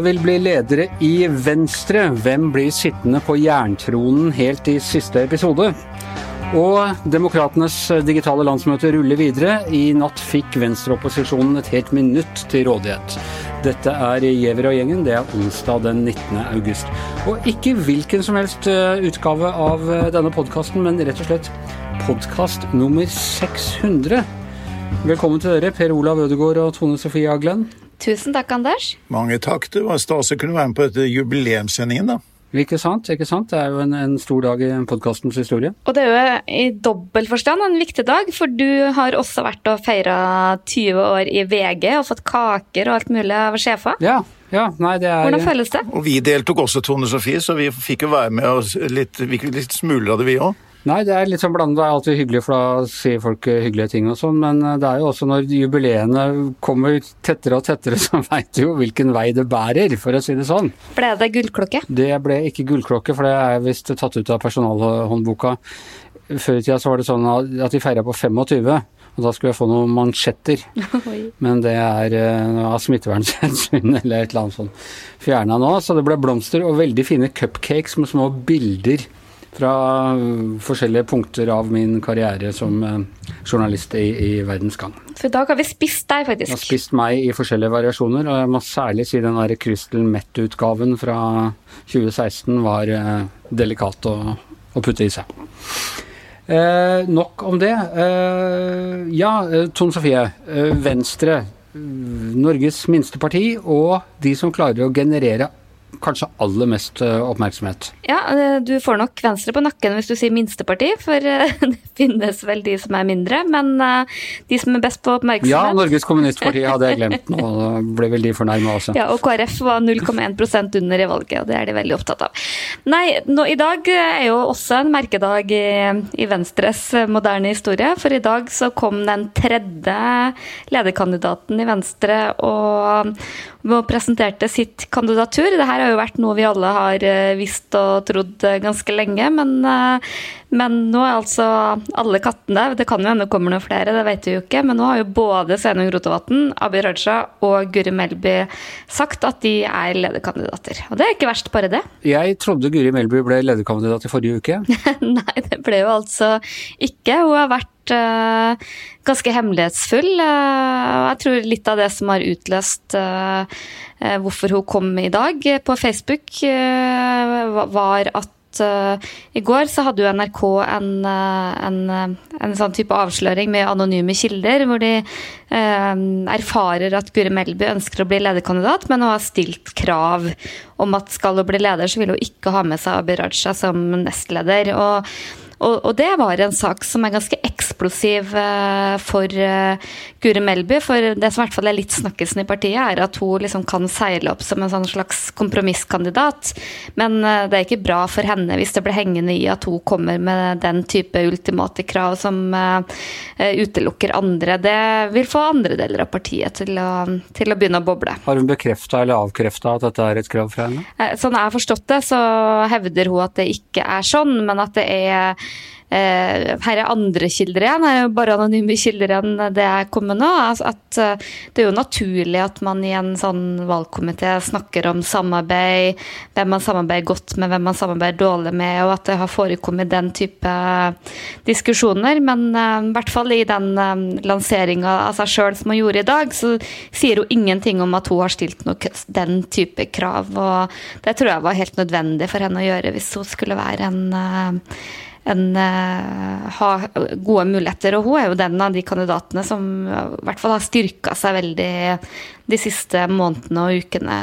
Vil bli ledere i Venstre. Hvem blir sittende på jerntronen helt i siste episode? Og Demokratenes digitale landsmøte ruller videre. I natt fikk venstreopposisjonen et helt minutt til rådighet. Dette er Giæver og gjengen. Det er onsdag den 19. august. Og ikke hvilken som helst eh, utgave av eh, denne podkasten, men rett og slett podkast nummer 600. Velkommen til dere, Per Olav Ødegaard og Tone Sofie Aglen. Tusen takk, Anders. Mange takk. Det var stas å kunne være med på dette jubileumssendingen, da. Ikke sant? ikke sant? Det er jo en, en stor dag i podkastens historie. Og det er jo i dobbel forstand en viktig dag, for du har også vært og feira 20 år i VG og fått kaker og alt mulig av sjefer. Ja, ja, nei, det er... Hvordan føles det? Og vi deltok også, Tone Sofie, så vi fikk jo være med og litt, litt smuler av det, vi òg. Nei, det er litt sånn blandet. Det er alltid hyggelig, for da sier folk hyggelige ting og sånn. Men det er jo også når jubileene kommer tettere og tettere, så veit du jo hvilken vei det bærer, for å si det sånn. Ble det gullklokke? Det ble ikke gullklokke, for det er visst tatt ut av personalhåndboka. Før i tida så var det sånn at de feira på 25. Og da skulle jeg få noen mansjetter. Men det er uh, av smittevernhensyn eller et eller annet sånt fjerna nå. Så det ble blomster og veldig fine cupcakes med små bilder fra forskjellige punkter av min karriere som uh, journalist i, i, Verdens Gang. For i dag har vi spist deg, faktisk. Jeg har spist meg i forskjellige variasjoner, og jeg må særlig si den der Crystal Met-utgaven fra 2016 var uh, delikat å, å putte i seg. Eh, nok om det. Eh, ja, Tone Sofie. Eh, Venstre, Norges minste parti, og de som klarer å generere kanskje aller mest eh, oppmerksomhet. Ja, eh, du får nok Venstre på nakken hvis du sier minsteparti, for eh, det finnes vel de som er mindre. Men de som er best på oppmerksomhet Ja, Norges Kommunistparti hadde jeg glemt nå, da ble vel de fornærma også. Ja, og KrF var 0,1% under i valget, og det er de veldig opptatt av. Nei, nå, i dag er jo også en merkedag i, i Venstres moderne historie, for i dag så kom den tredje lederkandidaten i Venstre og, og presenterte sitt kandidatur. Dette har jo vært noe vi alle har eh, visst og trodd eh, ganske lenge, men, eh, men nå er altså alle kattene Det kan jo hende det kommer noen flere, det vet vi jo ikke, men nå har jo både Sveinung Rotevatn, Abid Raja og Guri Melby sagt at de er lederkandidater. Og det er ikke verst, bare det. Jeg trodde Guri Melby ble lederkandidat i forrige uke. Nei, det ble jo altså ikke. Hun har vært ganske hemmelighetsfull. Jeg tror litt av det som har utløst hvorfor hun kom i dag på Facebook, var at Uh, I går så hadde jo NRK en, en, en, sånn type avsløring med anonyme kilder, hvor de eh, erfarer at Guri Melby ønsker å bli lederkandidat, men hun har stilt krav om at skal hun bli leder, så vil hun ikke ha med seg Abid Raja som nestleder. Og og, og, det var en sak som er ganske eksplosiv uh, for uh, Guri Melby. For det som i hvert fall er litt snakkisen i partiet, er at hun liksom kan seile opp som en sånn slags kompromisskandidat. Men uh, det er ikke bra for henne hvis det blir hengende i at hun kommer med den type ultimate krav som utelukker andre. Det vil få andre deler av partiet til å, til å begynne å boble. Har hun bekrefta eller avkrefta at dette er et krav fra henne? Sånn jeg har forstått det, så hevder hun at det ikke er sånn, men at det er Eh, her er andre kilder igjen, her er bare anonyme kilder enn det jeg kom med nå. At eh, det er jo naturlig at man i en sånn valgkomité snakker om samarbeid, hvem man samarbeider godt med, hvem man samarbeider dårlig med, og at det har forekommet den type diskusjoner. Men i hvert fall i den lanseringa av seg sjøl som hun gjorde i dag, så sier hun ingenting om at hun har stilt noe, den type krav. Og det tror jeg var helt nødvendig for henne å gjøre hvis hun skulle være en en, uh, ha gode muligheter. Og hun er jo den av de kandidatene som i hvert fall har styrka seg veldig de siste månedene og ukene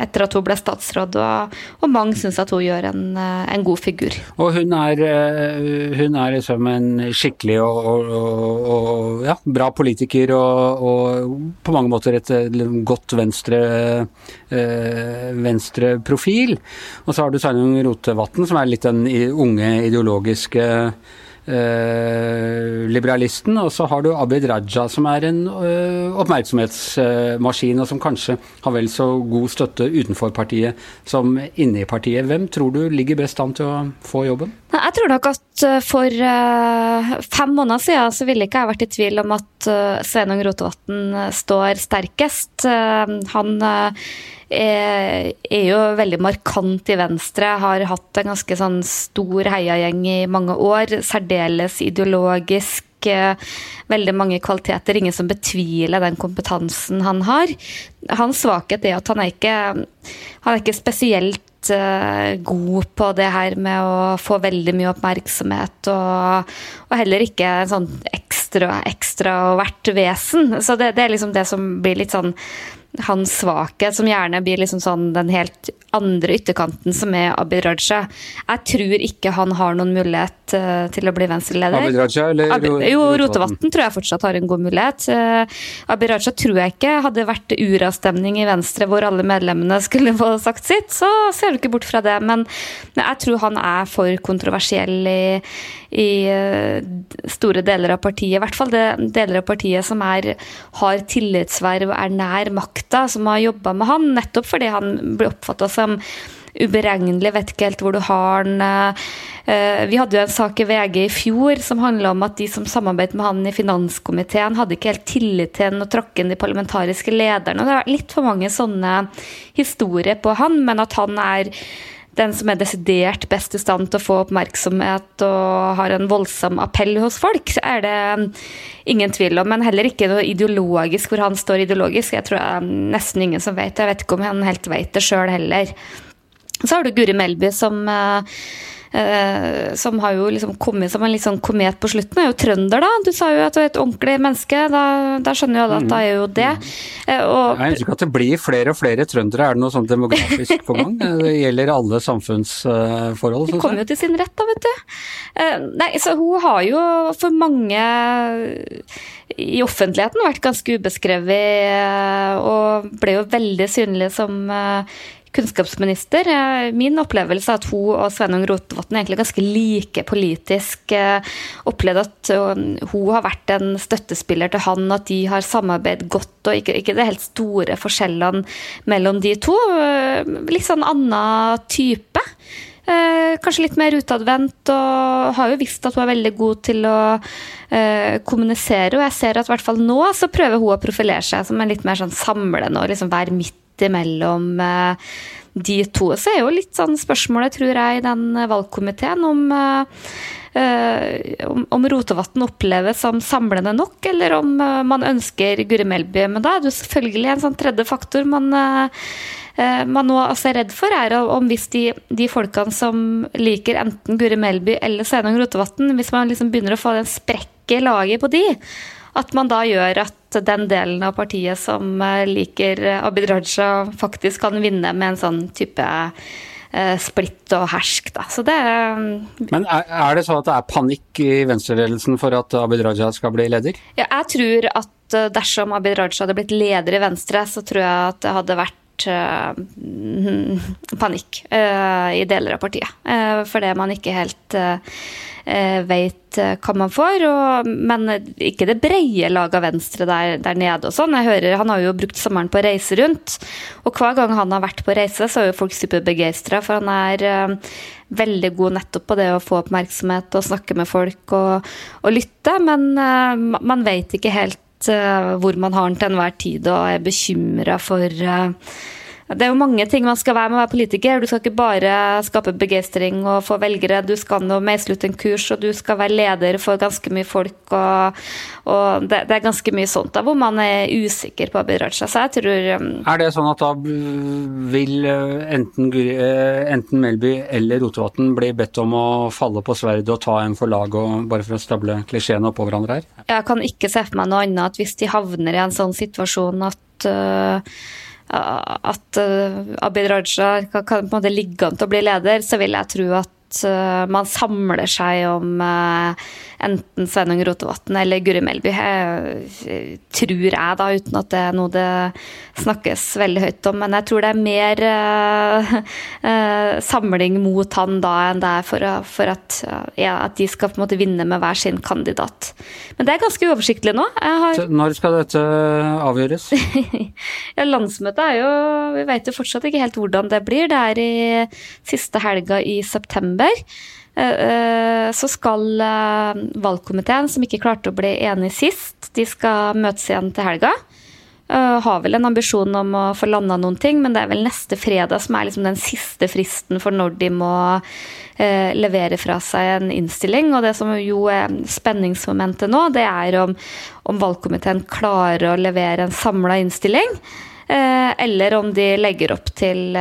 etter at hun ble statsråd, og, og mange syns at hun gjør en, en, god figur. Og hun er, eh, hun er liksom en skikkelig og, og, og ja, bra politiker og, på mange måter et godt venstre, øh, venstre profil. Og så har du Sveinung Rotevatn, som er litt den unge ideologiske eh, liberalisten. Og så har du Abid Raja, som er en eh, oppmerksomhetsmaskin, og som kanskje har vel så god støtte utenfor partiet som inne i partiet. Hvem tror du ligger best an til å få jobben? Jeg tror nok at eh, for eh, fem måneder siden så ville ikke jeg vært i tvil om at eh, Sveinung Rotevatn står sterkest. Han er, er jo veldig markant i Venstre. Har hatt en ganske sånn stor heiagjeng i mange år. Særdeles ideologisk. Veldig mange kvaliteter. Ingen som betviler den kompetansen han har. Hans svakhet er at han er ikke, han er ikke spesielt eh, god på det her med å få veldig mye oppmerksomhet, og, og heller ikke en sånn ekstra, ekstravert vesen. Så det, det, er liksom det som blir litt sånn hans svakhet, som gjerne blir liksom sånn den helt andre ytterkanten, som er Abid Raja. Jeg tror ikke han har noen mulighet uh, til å bli venstreleder. Abid Raja eller Abid, Jo, Rotevatn tror jeg fortsatt har en god mulighet. Uh, Abid Raja tror jeg ikke hadde vært uravstemning i Venstre hvor alle medlemmene skulle få sagt sitt, så ser du ikke bort fra det. Men jeg tror han er for kontroversiell i, i uh, store deler av partiet. I hvert fall det deler av partiet som er, har tillitsverv og er nær makt makta som har jobba med han, nettopp fordi han blir oppfatta som uberegnelig, vet ikke helt hvor du har den. Eh, vi hadde jo en sak i VG i fjor som handla om at de som samarbeidet med han i finanskomiteen, hadde ikke helt tillit til han og trakk inn de parlamentariske lederne. Det er litt for mange sånne historier på han, men at han er den som er desidert best i stand til å få oppmerksomhet og har en voldsom appell hos folk, så er det ingen tvil om. Men heller ikke noe ideologisk hvor han står ideologisk. Jeg tror det er nesten ingen som vet det. Jeg vet ikke om han helt vet det sjøl heller. Så har du Guri Melby som uh, Eh, som har jo liksom kommet som en litt sånn komet på slutten, er jo trønder, da. Du sa jo at du er et ordentlig menneske. Da, da skjønner jo alle at da er jo det. Eh, og, jeg ønsker at det blir flere og flere trøndere. Er det noe sånn demografisk på gang? Det gjelder alle samfunnsforhold? Det kommer jo til sin rett, da, vet du. Eh, nei, så hun har jo for mange i offentligheten vært ganske ubeskrevet, og ble jo veldig synlig som kunnskapsminister. Eh, min opplevelse er at hun og Sveinung Rotevatn egentlig ganske like politisk. opplevde opplevd at eh, hun har vært en støttespiller til han, at de har samarbeidet godt. og Ikke, ikke det helt store forskjellene mellom de to. Litt sånn annen type. Eh, kanskje litt mer utadvendt, og har jo visst at hun er veldig god til å eh, kommunisere. Og jeg ser at i hvert fall nå så prøver hun å profilere seg som en litt mer sånn samlende og liksom være midt imellom eh, de to. Så er jo litt sånn spørsmålet, tror jeg, i den valgkomiteen om Uh, om, om Rotevatn oppleves som samlende nok, eller om man ønsker Guri Melby. Men da er det selvfølgelig en sånn tredje faktor man, man nå altså er redd for, er om hvis de, de folkene som liker enten Guri Melby eller Sveinung Rotevatn, hvis man liksom begynner å få den sprekk laget på de, at man da gjør at den delen av partiet som eh, liker Abid Raja, faktisk kan vinne med en sånn type eh, splitt og hersk. Da. Så det Men er, er, det sånn at det er panikk i venstreledelsen for at Abid Raja skal bli leder? Ja, jeg tror at eh, dersom Abid Raja hadde blitt leder i Venstre, så tror jeg at det hadde vært uh, panikk uh, i deler av partiet. Uh, fordi man ikke helt Eh, vet eh, hva man får. Og, men ikke det breie laget av Venstre der, der, nede og sånn. Jeg hører Han har jo brukt sommeren på å reise rundt. Og hver gang han har vært på reise, så er jo folk superbegeistra, for han er uh, veldig god nettopp på det å få oppmerksomhet og snakke med folk og, og lytte. Men uh, man vet ikke helt hvor man har den til enhver tid, og er bekymra for det er jo mange ting man skal være med å være politiker. Du skal ikke bare skape begeistring og få velgere. Du skal nå meisle ut en kurs, og du skal være leder for ganske mye folk. Og, og det, det, er ganske mye sånt da, hvor man er usikker på Abid Raja. Så jeg tror um, Er det sånn at da vil uh, enten, uh, enten Melby eller Rotevatn bli bedt om å falle på sverdet og ta en for laget, bare for å stable klisjeene oppå hverandre her? Jeg kan ikke se for meg noe annet at hvis de havner i en sånn situasjon at uh, at uh, Abid Raja kan, på en måte ligge an til å bli leder, så vil jeg tro at uh, man samler seg om enten Sveinung Rotevatn eller Guri Melby, jeg, tror jeg, da, uten at det er noe det snakkes veldig høyt om. Men jeg tror det er mer uh, uh, samling mot han da enn det er for, for at, ja, at, de skal på en måte vinne med hver sin kandidat. Men det er ganske uoversiktlig nå. Har... Når skal dette avgjøres? ja, Landsmøtet er jo Vi vet jo fortsatt ikke helt hvordan det blir. Det er i siste helga i september. Eh, eh, så skal eh, valgkomiteen, som ikke klarte å bli enig sist, de skal møtes igjen til helga. Har vel en ambisjon om å få landa noen ting, men det er vel neste fredag som er liksom den siste fristen for når de må levere fra seg en innstilling. Og det som jo er spenningsmomentet nå, det er om, om valgkomiteen klarer å levere en samla innstilling, eller om de legger opp til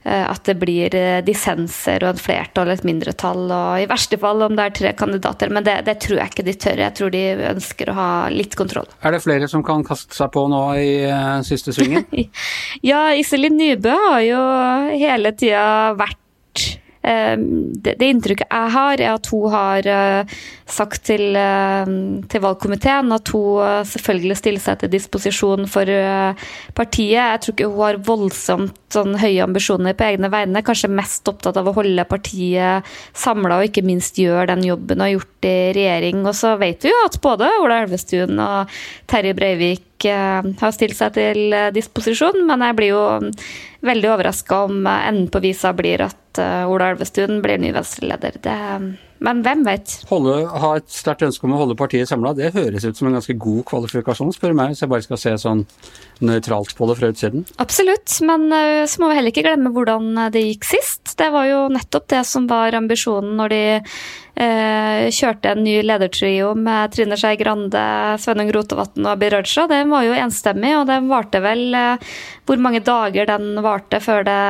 at det blir dissenser og et flertall og et mindretall, og i verste fall om det er tre kandidater. Men det, det, tror jeg ikke de tør. Jeg tror de ønsker å ha litt kontroll. Er det flere som kan kaste seg på nå i uh, siste svingen? ja, Iselin Nybø har jo hele tida vært uh, det, det, inntrykket jeg har, er at hun har uh, sagt til, uh, til, valgkomiteen at hun uh, selvfølgelig stiller seg til disposisjon for partiet. Jeg tror ikke hun har voldsomt sånn, høye ambisjoner på egne vegne. Kanskje mest opptatt av å holde partiet samla og ikke minst gjøre den jobben hun har gjort i regjering. Og så vet vi jo at både Ola Elvestuen og Terje Breivik har stilt seg til disposisjon, men jeg blir jo veldig overraska om enden på visa blir at Ola Elvestuen blir ny Venstre-leder. Men hvem vet? Holde, ha et sterkt ønske om å holde partiet samla, det høres ut som en ganske god kvalifikasjon, spør meg, hvis jeg bare skal se sånn nøytralt på det fra utsiden. Absolutt, men uh, så må vi heller ikke glemme hvordan det gikk sist. Det var jo nettopp det som var ambisjonen når de eh, kjørte en ny ledertrio med Trine Skei Grande, Sveinung Rotevatn og Abid Raja. Den var jo enstemmig, og den varte vel hvor mange dager den varte før det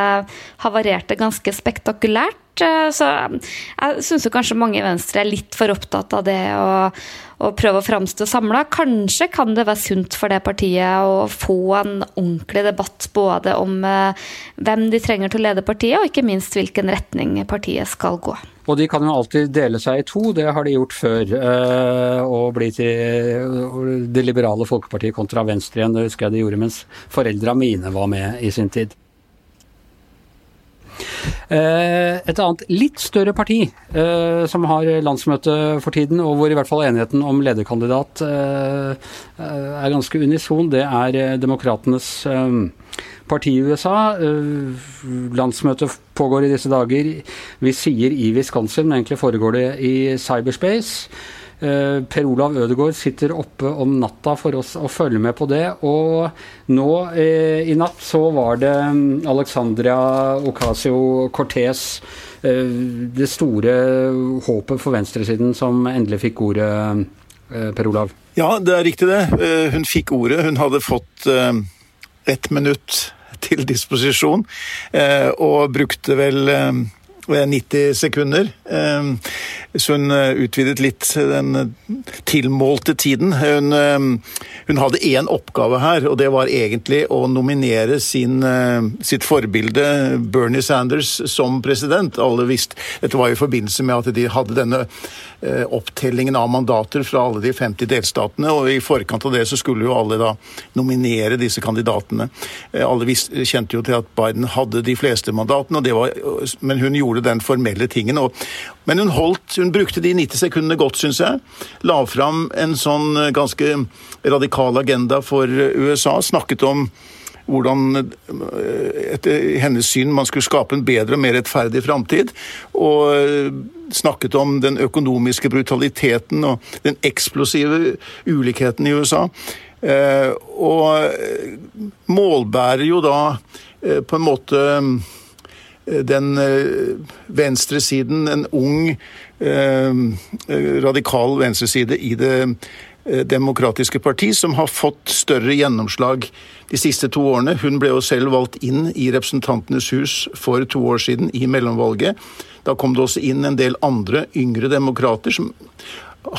havarerte ganske spektakulært. Så jeg syns kanskje mange i Venstre er litt for opptatt av det å, å prøve å framstå samla. Kanskje kan det være sunt for det partiet å få en ordentlig debatt både om eh, hvem de trenger til å lede partiet, og ikke minst hvilken retning partiet skal gå. Og de kan jo alltid dele seg i to, det har de gjort før. Eh, og bli til Det liberale folkepartiet kontra Venstre igjen, det husker jeg de gjorde mens foreldra mine var med i sin tid. Eh, et annet litt større parti eh, som har landsmøte for tiden, og hvor i hvert fall enigheten om lederkandidat er ganske unison, det er Demokratenes parti i USA. Landsmøtet pågår i disse dager. Vi sier i Wisconsin, men egentlig foregår det i cyberspace. Eh, per Olav Ødegaard sitter oppe om natta for oss å følge med på det. Og nå eh, i natt så var det mm, Alexandria Ocasio-Cortez, eh, det store håpet for venstresiden, som endelig fikk ordet, Per Olav. Ja, det er riktig det. Hun fikk ordet. Hun hadde fått ett minutt til disposisjon, og brukte vel 90 sekunder. Så hun eh, utvidet litt den tilmålte tiden. Hun, eh, hun hadde én oppgave her, og det var egentlig å nominere sin, eh, sitt forbilde Bernie Sanders som president. Alle visste, Dette var i forbindelse med at de hadde denne opptellingen av mandater fra alle de 50 delstatene, og i forkant av det så skulle jo alle da nominere disse kandidatene. Alle visste, kjente jo til at Biden hadde de fleste mandatene, var, men hun gjorde den formelle tingen. Og, men hun holdt hun brukte de 90 sekundene godt, syns jeg. La fram en sånn eh, ganske radikal agenda for eh, USA. Snakket om hvordan eh, etter hennes syn man skulle skape en bedre og mer rettferdig framtid. Og snakket om den økonomiske brutaliteten og den eksplosive ulikheten i USA. Og målbærer jo da på en måte den venstresiden, en ung Eh, radikal venstreside i det eh, demokratiske parti, som har fått større gjennomslag de siste to årene. Hun ble jo selv valgt inn i Representantenes hus for to år siden, i mellomvalget. Da kom det også inn en del andre yngre demokrater som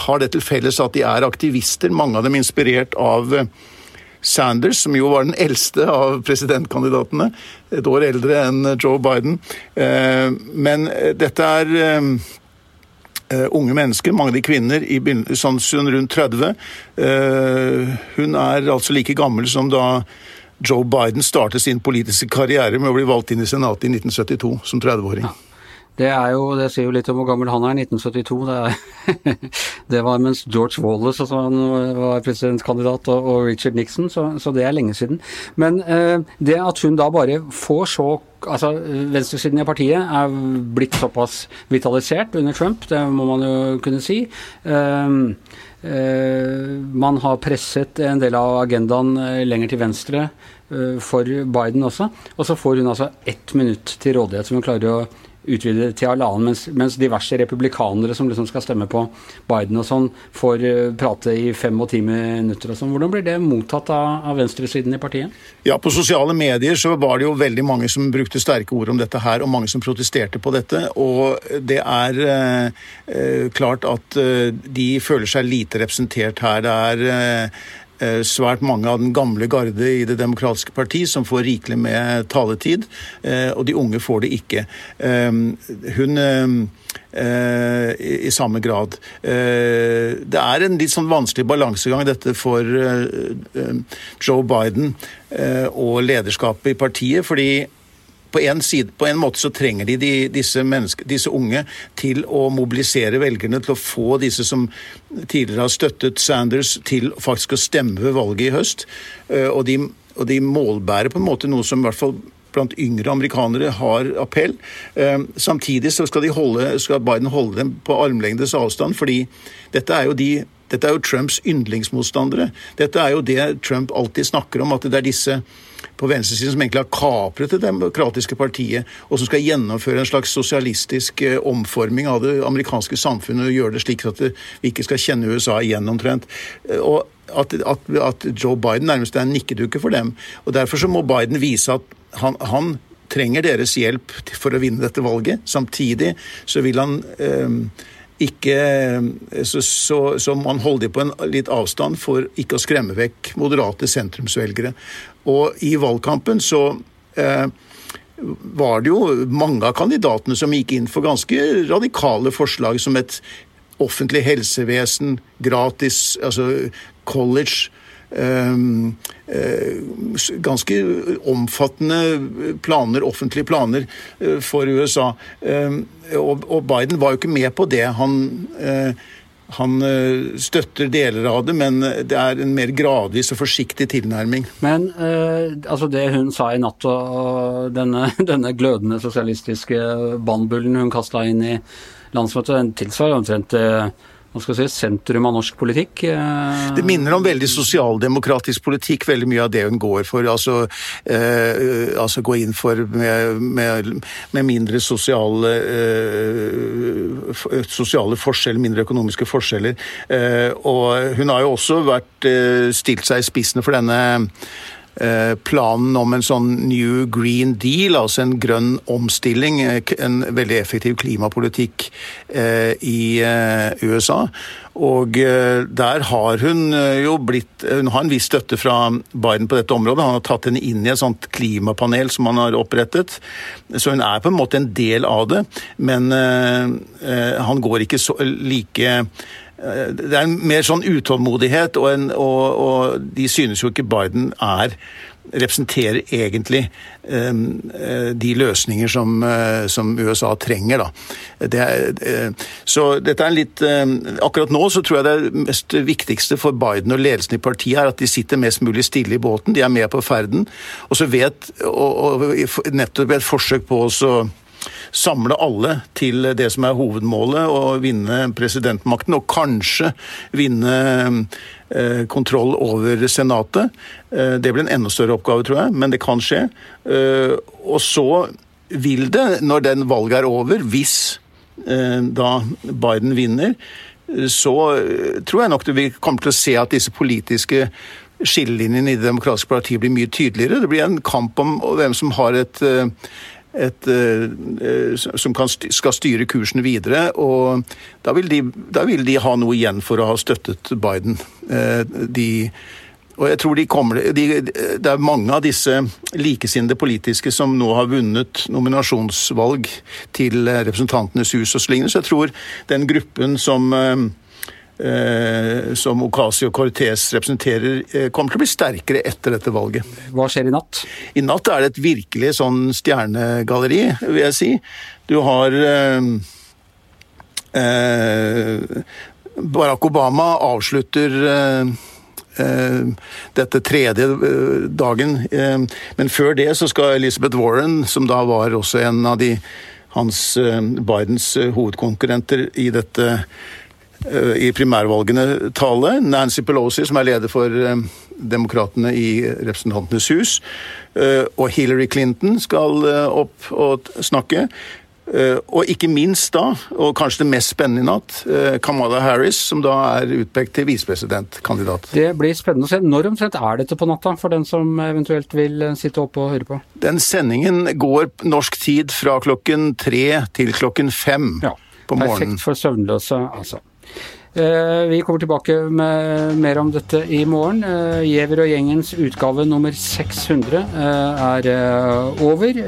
har det til felles at de er aktivister, mange av dem inspirert av eh, Sanders, som jo var den eldste av presidentkandidatene. Et år eldre enn Joe Biden. Men dette er Uh, unge mennesker, mange av de kvinner, i sånn rundt 30. Uh, eh, hun er altså like gammel som da Joe Biden startet sin politiske karriere med å bli valgt inn i Senatet i 1972 som 30-åring. Det, er jo, det sier jo litt om hvor gammel han er. 1972. Det, er, det var mens George Wallace altså, var presidentkandidat, og, og Richard Nixon, så, så, det er lenge siden. Men eh, det at hun da bare får så altså Venstresiden i partiet er blitt såpass vitalisert under Trump, det må man jo kunne si. Eh, uh, man har presset en del av agendaen eh, lenger til venstre uh, for Biden også. Og så får hun altså ett minutt til rådighet som hun klarer å utvidet til halvannen, mens, mens, diverse republikanere som liksom skal stemme på Biden og sånn, får uh, prate i fem og ti minutter og sånn. Hvordan blir det mottatt av, av, venstresiden i partiet? Ja, På sosiale medier så var det jo veldig mange som brukte sterke ord om dette her, og mange som protesterte på dette. Og det er uh, klart at uh, de føler seg lite representert her. Det er Eh, svært mange av den gamle garde i Det demokratiske parti som får rikelig med taletid, eh, og de unge får det ikke. Eh, hun i samme grad. Det er en litt sånn vanskelig balansegang dette for Joe Biden og lederskapet i partiet. fordi på en, side, på en, måte så trenger de, de disse, disse, unge til å mobilisere velgerne, til å få disse som tidligere har støttet Sanders, til faktisk å stemme ved valget i høst. Eh, og de, og de målbærer på en måte noe som i hvert fall blant yngre amerikanere har appell. Eh, samtidig så skal, holde, skal Biden holde dem på armlengdes avstand, fordi dette er jo de dette er jo Trumps yndlingsmotstandere. Dette er jo det Trump alltid snakker om, at det er disse på venstresiden som egentlig har kapret det demokratiske partiet, og som skal gjennomføre en slags sosialistisk eh, omforming av det amerikanske samfunnet og gjøre det slik at vi ikke skal kjenne USA igjen omtrent. Eh, og at, at, at, Joe Biden nærmest er en nikkedukke for dem. Og Derfor så må Biden vise at han, han trenger deres hjelp for å vinne dette valget. Samtidig så vil han eh, ikke så, så, så man holder dem på en litt avstand for ikke å skremme vekk moderate sentrumsvelgere. Og i valgkampen så eh, var det jo mange av kandidatene som gikk inn for ganske radikale forslag, som et offentlig helsevesen, gratis altså college ganske omfattende planer, offentlige planer uh, for USA. Um, og, Biden var jo ikke med på det. Han uh, han eh, støtter deler av det, men det er en mer gradvis og forsiktig tilnærming. Men eh, altså det hun sa i natt, og denne, denne glødende sosialistiske bannbullen hun kasta inn i landsmøtet, den tilsvarer omtrent eh, hva skal si, sentrum av norsk politikk? Eh, det minner om veldig sosialdemokratisk politikk, veldig mye av det hun går for. Altså, eh, altså gå inn for med, med, med mindre sosiale, eh, sosiale forskjeller, mindre økonomiske forskjeller. Eh, og hun har jo også vært, eh, stilt seg i spissen for denne Eh, planen om en sånn New Green Deal, altså en grønn omstilling, eh, en veldig effektiv klimapolitikk eh, i USA. Og der har hun jo blitt Hun har en viss støtte fra Biden på dette området. Han har tatt henne inn i et sånt klimapanel som han har opprettet. Så hun er på en måte en del av det, men han går ikke så like Eh, det er en mer sånn utålmodighet, og, en, og, og, de synes jo ikke Biden er representerer egentlig um, de løsninger som, uh, som, USA trenger. Da. Det er, uh, så dette er litt uh, Akkurat nå så tror jeg det mest viktigste for Biden og ledelsen i partiet er at de sitter mest mulig stille i båten. De er med på ferden. Og så vet og, og nettopp et forsøk på å samle alle til det som er hovedmålet, å vinne presidentmakten, og kanskje vinne eh, kontroll over Senatet. Eh, det blir en enda større oppgave, tror jeg, men det kan skje. Eh, og så vil det, når den valget er over, hvis da Biden vinner, så tror jeg nok vi kommer til å se at disse politiske skillelinjene i Det demokratiske partiet blir mye tydeligere. Det blir en kamp om hvem som har et et, uh, som kan, skal styre kursen videre. og da vil, de, da vil, de, ha noe igjen for å ha støttet Biden. Uh, de, og jeg tror de kommer, de, Det er mange av disse likesinnede politiske som nå har vunnet nominasjonsvalg til Representantenes hus og så. Så jeg tror den gruppen som eh, som Ocasio-Cortez representerer, eh, kommer til å bli sterkere etter dette valget. Hva skjer i natt? I natt er det et virkelig sånn stjernegalleri, vil jeg si. Du har eh, Barack Obama avslutter dette tredje dagen. Men før det så skal Elizabeth Warren, som da var også en av de hans Bidens hovedkonkurrenter i dette i primærvalgene tale. Nancy Pelosi, som er leder for demokratene i Representantenes hus, og Hillary Clinton skal opp og snakke. Eh, og ikke minst da, og kanskje det mest spennende i natt, eh, Kamala Harris, som da er utpekt til visepresidentkandidat. Det blir spennende å se. Når omtrent er dette på natta, for den som eventuelt vil eh, sitte oppe og høre på? Den sendingen går norsk tid fra klokken tre til klokken fem ja, på morgenen. Perfekt for søvnløse, altså. Eh, vi kommer tilbake med mer om dette i morgen. Eh, Giæver og gjengens utgave nummer 600 eh, er over.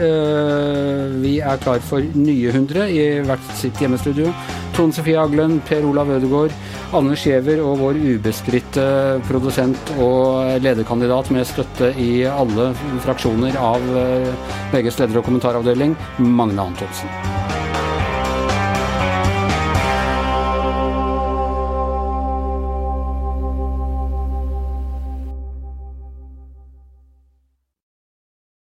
Vi er klar for nye 100 i hvert sitt hjemmestudio. Tone Sofie Aglen, Per Olav Ødegaard, Anders Giæver og vår ubestridte produsent og lederkandidat med støtte i alle fraksjoner av VGs leder- og kommentaravdeling, Magne Antonsen.